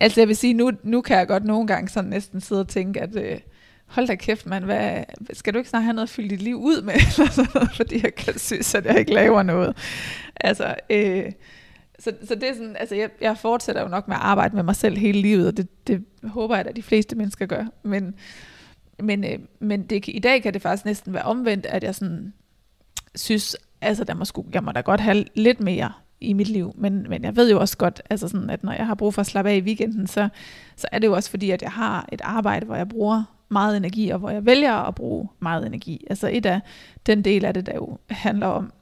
altså, jeg vil sige, nu, nu kan jeg godt nogle gange sådan næsten sidde og tænke, at øh, hold da kæft, mand, hvad, skal du ikke snart have noget at fylde dit liv ud med? Eller sådan noget, fordi jeg kan synes, at jeg ikke laver noget. Altså, øh, så, så det er sådan, altså jeg, jeg fortsætter jo nok med at arbejde med mig selv hele livet, og det, det håber jeg, at de fleste mennesker gør. Men, men, øh, men det, i dag kan det faktisk næsten være omvendt, at jeg sådan synes, altså der må sku, jeg må da godt have lidt mere i mit liv, men, men jeg ved jo også godt, altså sådan, at når jeg har brug for at slappe af i weekenden, så, så er det jo også fordi, at jeg har et arbejde, hvor jeg bruger meget energi, og hvor jeg vælger at bruge meget energi. Altså et af den del af det, der jo handler om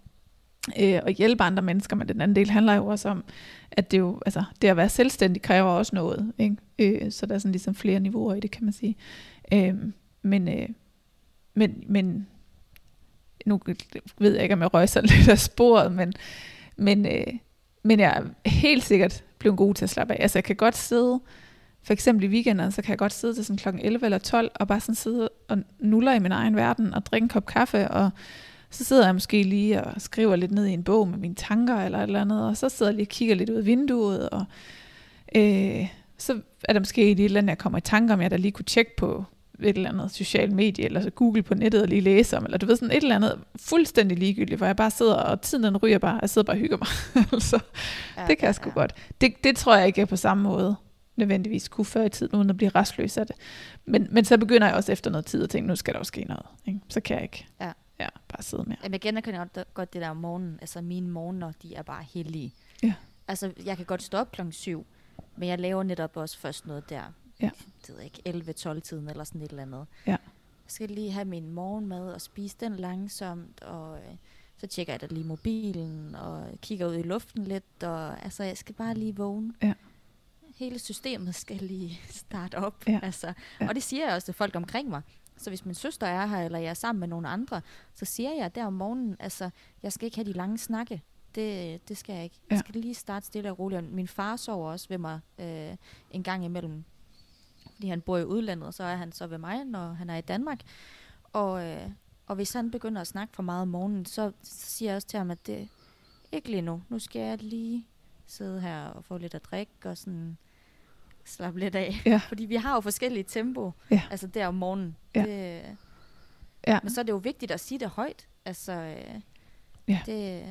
øh, at hjælpe andre mennesker, men den anden del handler jo også om, at det jo, altså det at være selvstændig kræver også noget, ikke? Øh, så der er sådan ligesom flere niveauer i det, kan man sige. Øh, men, øh, men, men nu ved jeg ikke, om jeg røg sådan lidt af sporet, men, men, øh, men jeg er helt sikkert blevet god til at slappe af. Altså jeg kan godt sidde, for eksempel i weekenden, så kan jeg godt sidde til sådan klokken 11 eller 12, og bare sådan sidde og nuller i min egen verden, og drikke en kop kaffe, og så sidder jeg måske lige og skriver lidt ned i en bog med mine tanker eller et eller andet, og så sidder jeg lige og kigger lidt ud af vinduet, og øh, så er der måske et eller andet, jeg kommer i tanker om, jeg der lige kunne tjekke på et eller andet socialt medie, eller så google på nettet og lige læse om, eller du ved sådan et eller andet fuldstændig ligegyldigt, hvor jeg bare sidder, og tiden den ryger bare, jeg sidder bare og hygger mig. altså, ja, det kan jeg sgu ja. godt. Det, det tror jeg ikke er på samme måde nødvendigvis kunne før i tiden, uden at blive restløs af det. Men, men så begynder jeg også efter noget tid at tænke, nu skal der også ske noget. Ikke? Så kan jeg ikke
ja.
Ja, bare sidde med.
Jamen jeg godt det der om morgenen. Altså mine morgener, de er bare hellige.
Ja.
Altså jeg kan godt stå op klokken 7, men jeg laver netop også først noget der.
Ja.
Det ved ikke, 11-12 tiden eller sådan et eller andet.
Ja. Jeg
skal lige have min morgenmad og spise den langsomt, og øh, så tjekker jeg da lige mobilen, og kigger ud i luften lidt, og altså jeg skal bare lige vågne.
Ja.
Hele systemet skal lige starte op.
Ja.
Altså.
Ja.
Og det siger jeg også til folk omkring mig. Så hvis min søster er her, eller jeg er sammen med nogle andre, så siger jeg der om morgenen, altså, jeg skal ikke have de lange snakke. Det, det skal jeg ikke. Ja. Jeg skal lige starte stille og roligt. Min far sover også ved mig øh, en gang imellem, fordi han bor i udlandet, og så er han så ved mig, når han er i Danmark. Og, øh, og hvis han begynder at snakke for meget om morgenen, så, så siger jeg også til ham, at det ikke lige nu. Nu skal jeg lige sidde her og få lidt at drikke, og sådan slappe lidt af.
Ja.
Fordi vi har jo forskellige tempo,
ja.
altså der om morgenen.
Ja.
Det,
ja.
Men så er det jo vigtigt at sige det højt. Altså, øh,
ja.
det,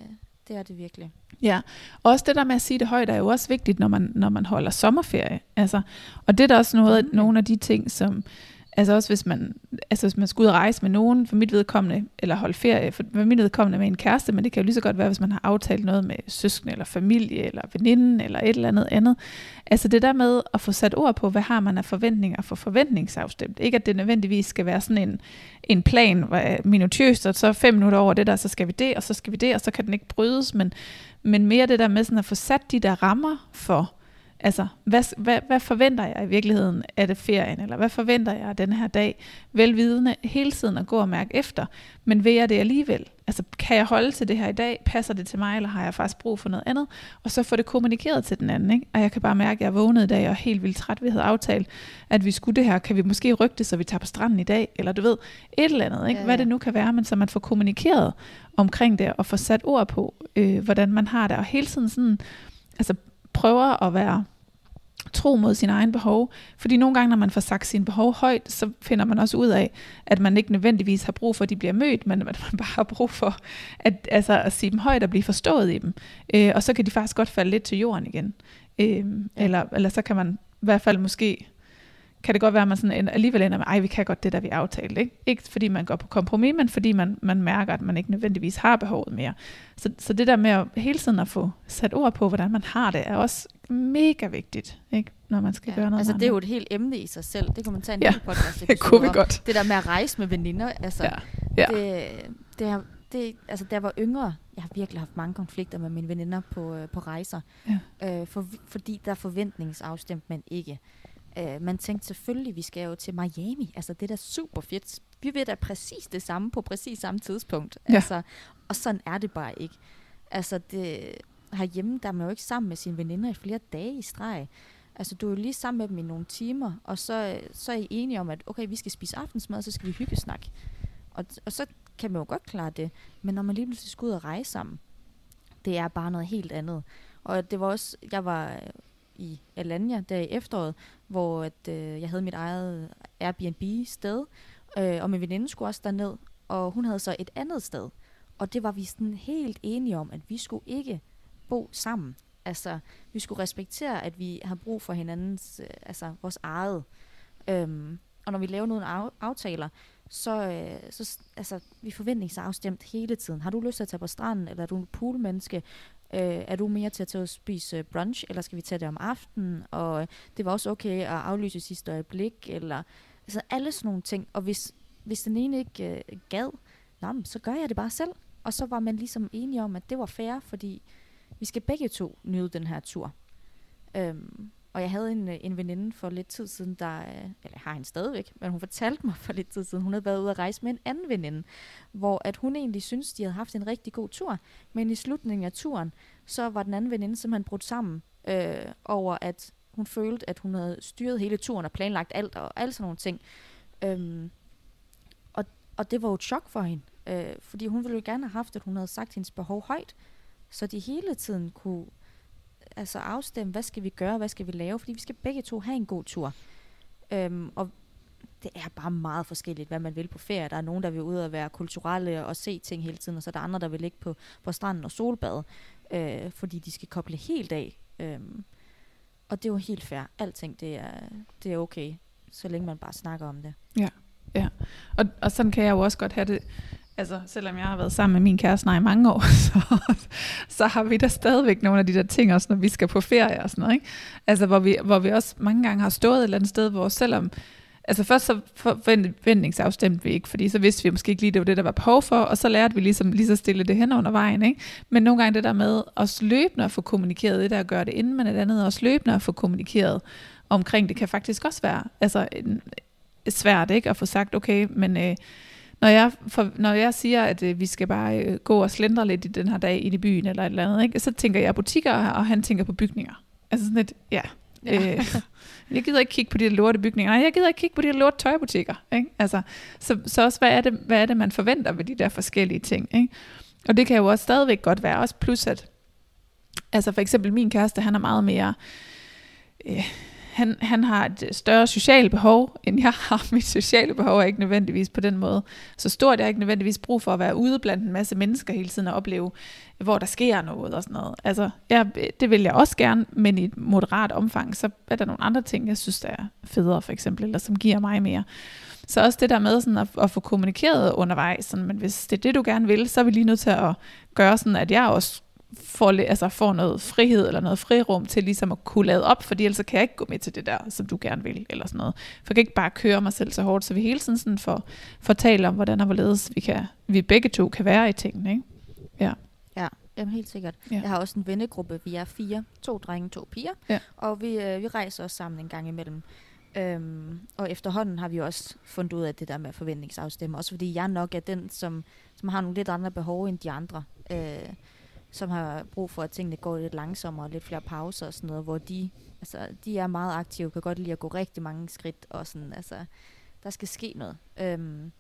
det er det virkelig.
Ja, og også det der med at sige det højt er jo også vigtigt, når man, når man holder sommerferie. Altså, og det er da også noget, mm. nogle af de ting, som Altså også hvis man, altså hvis man skal ud og rejse med nogen, for mit vedkommende, eller holde ferie, for mit vedkommende med en kæreste, men det kan jo lige så godt være, hvis man har aftalt noget med søskende, eller familie, eller veninden, eller et eller andet andet. Altså det der med at få sat ord på, hvad har man af forventninger for forventningsafstemt. Ikke at det nødvendigvis skal være sådan en, en plan, hvor øh, minutiøst, og så fem minutter over det der, så skal vi det, og så skal vi det, og så kan den ikke brydes, men, men mere det der med sådan at få sat de der rammer for, Altså, hvad, hvad, hvad forventer jeg i virkeligheden af det ferien, eller hvad forventer jeg af den her dag? Velvidende hele tiden at gå og mærke efter, men vil jeg det alligevel? Altså, kan jeg holde til det her i dag? Passer det til mig, eller har jeg faktisk brug for noget andet? Og så få det kommunikeret til den anden, ikke? Og jeg kan bare mærke, at jeg vågnet i dag og er helt vildt træt. Vi havde aftalt, at vi skulle det her. Kan vi måske rykke det, så vi tager på stranden i dag? Eller du ved, et eller andet, ikke? Ja, ja. Hvad det nu kan være, men så man får kommunikeret omkring det, og får sat ord på, øh, hvordan man har det. Og hele tiden sådan, altså prøver at være tro mod sin egen behov. Fordi nogle gange, når man får sagt sine behov højt, så finder man også ud af, at man ikke nødvendigvis har brug for, at de bliver mødt, men at man bare har brug for at, altså, at sige dem højt og blive forstået i dem. Øh, og så kan de faktisk godt falde lidt til jorden igen. Øh, ja. eller, eller så kan man i hvert fald måske kan det godt være, at man sådan alligevel ender med, ej, vi kan godt det, der vi aftalte. Ikke, ikke fordi man går på kompromis, men fordi man, man mærker, at man ikke nødvendigvis har behovet mere. Så, så det der med at hele tiden at få sat ord på, hvordan man har det, er også mega vigtigt, ikke? når man skal
ja,
gøre noget
Altså det er jo et helt emne i sig selv. Det kunne man tage en
ja,
podcast
det kunne vi godt.
Det der med at rejse med veninder, altså
ja. Ja.
Det, det, har, det, altså da jeg var yngre, jeg har virkelig haft mange konflikter med mine veninder på, øh, på rejser,
ja.
øh, for, fordi der forventningsafstemt man ikke. Øh, man tænkte selvfølgelig, vi skal jo til Miami. Altså, det er da super fedt. Vi ved da præcis det samme på præcis samme tidspunkt.
Ja.
Altså, og sådan er det bare ikke. Altså, det, herhjemme, der er man jo ikke sammen med sine veninder i flere dage i streg. Altså, du er jo lige sammen med dem i nogle timer, og så, så er I enige om, at okay, vi skal spise aftensmad, så skal vi hygge snak. Og, og så kan man jo godt klare det. Men når man lige pludselig skal ud og rejse sammen, det er bare noget helt andet. Og det var også, jeg var i Alanya der i efteråret, hvor at, øh, jeg havde mit eget Airbnb-sted, øh, og min veninde skulle også derned, og hun havde så et andet sted. Og det var vi sådan helt enige om, at vi skulle ikke bo sammen. Altså, vi skulle respektere, at vi har brug for hinandens, øh, altså vores eget. Øhm, og når vi laver nogle af, aftaler, så, øh, så altså, vi forventningsafstemt hele tiden. Har du lyst til at tage på stranden, eller er du en poolmenneske? Øh, er du mere til at tage og spise øh, brunch, eller skal vi tage det om aftenen? Og øh, det var også okay at aflyse sidste øjeblik, eller altså alle sådan nogle ting. Og hvis, hvis den ene ikke øh, gad, nå, så gør jeg det bare selv. Og så var man ligesom enige om, at det var fair, fordi vi skal begge to nyde den her tur. Øhm, og jeg havde en, øh, en veninde for lidt tid siden, der, øh, eller har hende stadigvæk, men hun fortalte mig for lidt tid siden, hun havde været ude at rejse med en anden veninde, hvor at hun egentlig synes, de havde haft en rigtig god tur, men i slutningen af turen, så var den anden veninde simpelthen brudt sammen øh, over, at hun følte, at hun havde styret hele turen og planlagt alt og alle sådan nogle ting. Øhm, og, og det var jo et chok for hende, øh, fordi hun ville jo gerne have haft, at hun havde sagt hendes behov højt, så de hele tiden kunne altså afstemme, hvad skal vi gøre, hvad skal vi lave, fordi vi skal begge to have en god tur. Øhm, og det er bare meget forskelligt, hvad man vil på ferie. Der er nogen, der vil ud og være kulturelle og se ting hele tiden, og så er der andre, der vil ligge på, på stranden og solbade, øh, fordi de skal koble helt af. Øhm, og det er jo helt fair. Alting, det er, det er okay, så længe man bare snakker om det.
Ja, ja. Og, og sådan kan jeg jo også godt have det. Altså, selvom jeg har været sammen med min kæreste i mange år, så, så har vi da stadigvæk nogle af de der ting, også når vi skal på ferie og sådan noget. Ikke? Altså, hvor vi, hvor vi også mange gange har stået et eller andet sted, hvor selvom Altså først så forventningsafstemte vi ikke, fordi så vidste vi måske ikke lige, det var det, der var behov for, og så lærte vi ligesom lige så stille det hen under vejen. Ikke? Men nogle gange det der med at løbende at få kommunikeret det der, at gøre det inden, men et andet også løbende at få kommunikeret omkring det, kan faktisk også være altså, en, svært ikke? at få sagt, okay, men øh, når, jeg for, når jeg siger, at øh, vi skal bare øh, gå og slendre lidt i den her dag i byen eller et eller andet, ikke? så tænker jeg butikker, og han tænker på bygninger. Altså sådan lidt, ja, Ja. Øh, jeg gider ikke kigge på de lorte bygninger. Nej, jeg gider ikke kigge på de lorte tøjbutikker. Ikke? Altså, så, så også, hvad er, det, hvad er det, man forventer ved de der forskellige ting? Ikke? Og det kan jo også stadigvæk godt være. Også plus, at altså for eksempel min kæreste, han er meget mere... Øh, han, han har et øh, større socialt behov, end jeg har. Mit sociale behov er ikke nødvendigvis på den måde så stort. Jeg har ikke nødvendigvis brug for at være ude blandt en masse mennesker hele tiden og opleve, hvor der sker noget og sådan noget. Altså, jeg, det vil jeg også gerne, men i et moderat omfang, så er der nogle andre ting, jeg synes, der er federe for eksempel, eller som giver mig mere. Så også det der med sådan at, at få kommunikeret undervejs, sådan, men hvis det er det, du gerne vil, så er vi lige nødt til at gøre sådan, at jeg også får, altså får noget frihed eller noget frirum til ligesom at kunne lade op, fordi ellers kan jeg ikke gå med til det der, som du gerne vil, eller sådan noget. For jeg kan ikke bare køre mig selv så hårdt, så vi hele tiden sådan får, får talt om, hvordan og hvorledes vi, kan, vi begge to kan være i tingene. Ikke? Ja.
Ja, jamen helt sikkert. Ja. Jeg har også en vennegruppe, vi er fire, to drenge, to piger, ja. og vi, øh, vi rejser også sammen en gang imellem. Øhm, og efterhånden har vi også fundet ud af det der med forventningsafstemme, også fordi jeg nok er den, som, som har nogle lidt andre behov end de andre. Øh, som har brug for, at tingene går lidt langsommere, lidt flere pauser og sådan noget, hvor de, altså, de er meget aktive, kan godt lide at gå rigtig mange skridt, og sådan, altså, der skal ske noget. Øhm,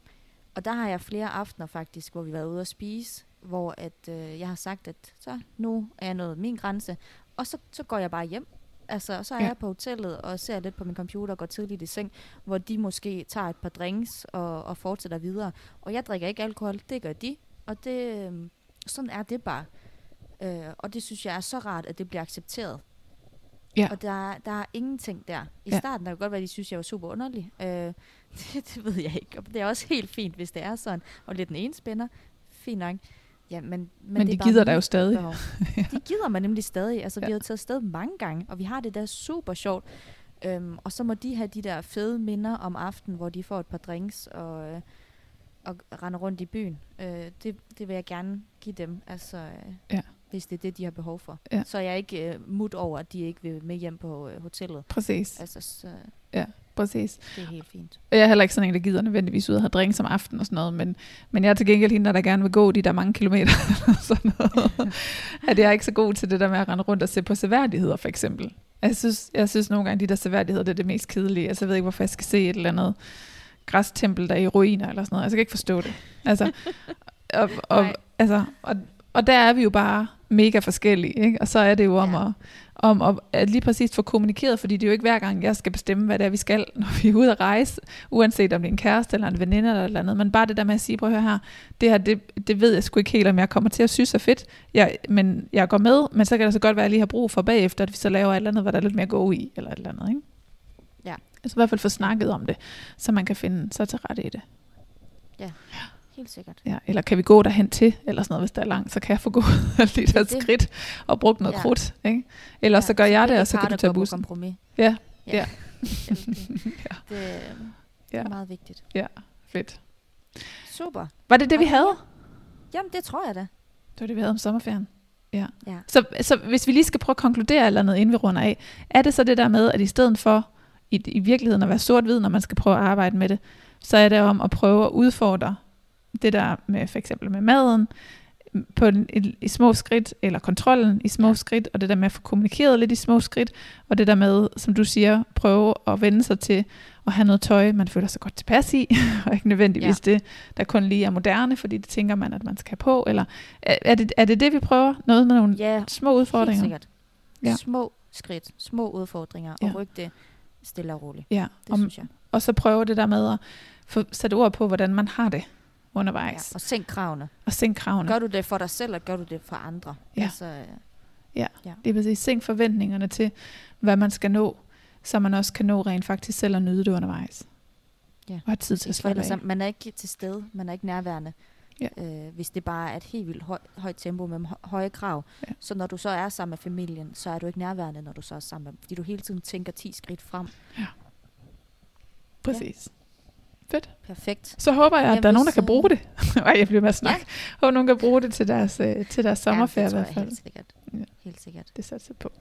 og der har jeg flere aftener faktisk, hvor vi har været ude at spise, hvor at, øh, jeg har sagt, at så nu er jeg nået min grænse, og så, så går jeg bare hjem. Altså, så er ja. jeg på hotellet og ser lidt på min computer og går tidligt i seng, hvor de måske tager et par drinks og, og fortsætter videre. Og jeg drikker ikke alkohol, det gør de. Og det, øh, sådan er det bare. Øh, og det synes jeg er så rart, at det bliver accepteret. Ja. Og der, der er ingenting der. I ja. starten der kan godt være, at de synes, jeg var super underlig. Øh, det, det ved jeg ikke. Og det er også helt fint, hvis det er sådan. Og lidt den ene spænder. Fint nok. Ja, men, men,
men de gider der jo stadig.
ja. De gider man nemlig stadig. Altså, ja. vi har taget afsted mange gange, og vi har det der super sjovt. Øhm, og så må de have de der fede minder om aftenen, hvor de får et par drinks og, øh, og render rundt i byen. Øh, det, det vil jeg gerne give dem. Altså, øh, ja hvis det er det, de har behov for. Ja. Så jeg er ikke uh, mut over, at de ikke vil med hjem på uh, hotellet.
Præcis.
Altså, så
ja, præcis.
Det er helt fint.
Jeg er heller ikke sådan en, der gider nødvendigvis ud og have drinks om aftenen og sådan noget, men, men jeg er til gengæld hende, der gerne vil gå de der mange kilometer. sådan noget. at jeg er ikke så god til det der med at rende rundt og se på seværdigheder, for eksempel. Jeg synes, jeg synes nogle gange, de der seværdigheder, det er det mest kedelige. Altså, jeg ved ikke, hvorfor jeg skal se et eller andet græstempel, der er i ruiner eller sådan noget. Altså, jeg kan ikke forstå det. Altså, og, og, altså, og, og der er vi jo bare mega forskellige, ikke? og så er det jo om, ja. at, om at, at lige præcis få kommunikeret, fordi det er jo ikke hver gang, jeg skal bestemme, hvad det er, vi skal, når vi er ude at rejse, uanset om det er en kæreste eller en veninde eller noget andet, men bare det der med at sige, prøv at høre her, det her, det, det ved jeg sgu ikke helt, om jeg kommer til at synes er fedt, jeg, men jeg går med, men så kan det så godt være, at jeg lige har brug for bagefter, at vi så laver et eller andet, hvor der er lidt mere gå i, eller et eller andet, ikke?
Ja.
Altså i hvert fald få snakket om det, så man kan finde sig til rette i det.
Ja. ja. Helt sikkert.
Ja, eller kan vi gå derhen til, eller sådan noget, hvis der er langt, så kan jeg få gået lidt af et skridt og brugt noget ja. krudt. Ikke? Eller ja, så gør så jeg det, og så kan du tage bussen.
Kompromis.
Ja, ja. ja.
ja. Det, er meget vigtigt.
Ja, fedt.
Super.
Var det det, vi havde?
Jamen, det tror jeg da.
Det var det, vi havde om sommerferien. Ja.
Ja.
Så, så hvis vi lige skal prøve at konkludere eller noget, inden vi runder af, er det så det der med, at i stedet for i, i virkeligheden at være sort-hvid, når man skal prøve at arbejde med det, så er det om at prøve at udfordre det der med for eksempel med maden, på en, i, i små skridt, eller kontrollen i små ja. skridt, og det der med at få kommunikeret lidt i små skridt, og det der med, som du siger, prøve at vende sig til at have noget tøj, man føler sig godt tilpas i, og ikke nødvendigvis ja. det, der kun lige er moderne, fordi det tænker man, at man skal på, eller er, er, det, er det det, vi prøver? Noget med nogle
Ja,
små udfordringer?
Helt sikkert.
Ja.
Ja. Små skridt, små udfordringer,
Ja.
og rykke det stille og roligt.
Ja,
Det
om,
synes jeg.
og så prøve det der med at få sat ord på, hvordan man har det
Ja.
undervejs,
Og sænk kravene.
og sænke kravene.
Gør du det for dig selv, eller gør du det for andre?
Ja.
Altså, øh,
Det er præcis, sænk forventningerne til, hvad man skal nå, så man også kan nå rent faktisk selv at nyde det undervejs.
Ja,
Og have tid til at slappe af.
man er ikke til stede, man er ikke nærværende.
Ja.
Øh, hvis det bare er et helt vildt høj, højt tempo med hø- høje krav.
Ja.
Så når du så er sammen med familien, så er du ikke nærværende, når du så er sammen med dem. Fordi du hele tiden tænker 10 skridt frem.
Præcis. Fedt.
Perfekt.
Så håber jeg, at
Jamen,
der er nogen, der kan bruge det. Jeg bliver med at snakke. Ja. Håber, nogen kan bruge det til deres, øh, til deres sommerferie
ja,
i
det tror
hvert
jeg
fald.
helt sikkert.
Ja.
Helt sikkert.
Det satser jeg på.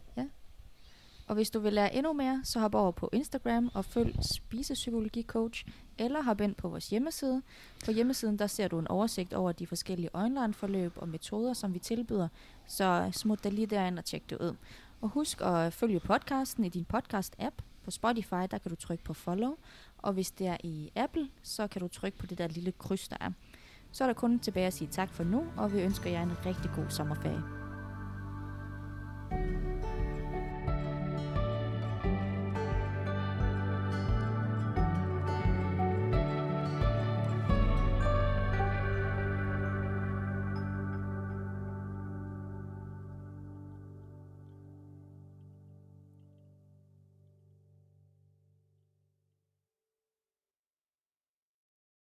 Og hvis du vil lære endnu mere, så hop over på Instagram og følg Spisepsykologi Coach, eller hop ind på vores hjemmeside. På hjemmesiden der ser du en oversigt over de forskellige online-forløb og metoder, som vi tilbyder. Så smut dig lige derind og tjek det ud. Og husk at følge podcasten i din podcast-app. På Spotify, der kan du trykke på follow. Og hvis det er i Apple, så kan du trykke på det der lille kryds, der er. Så er der kun tilbage at sige tak for nu, og vi ønsker jer en rigtig god sommerferie. thank you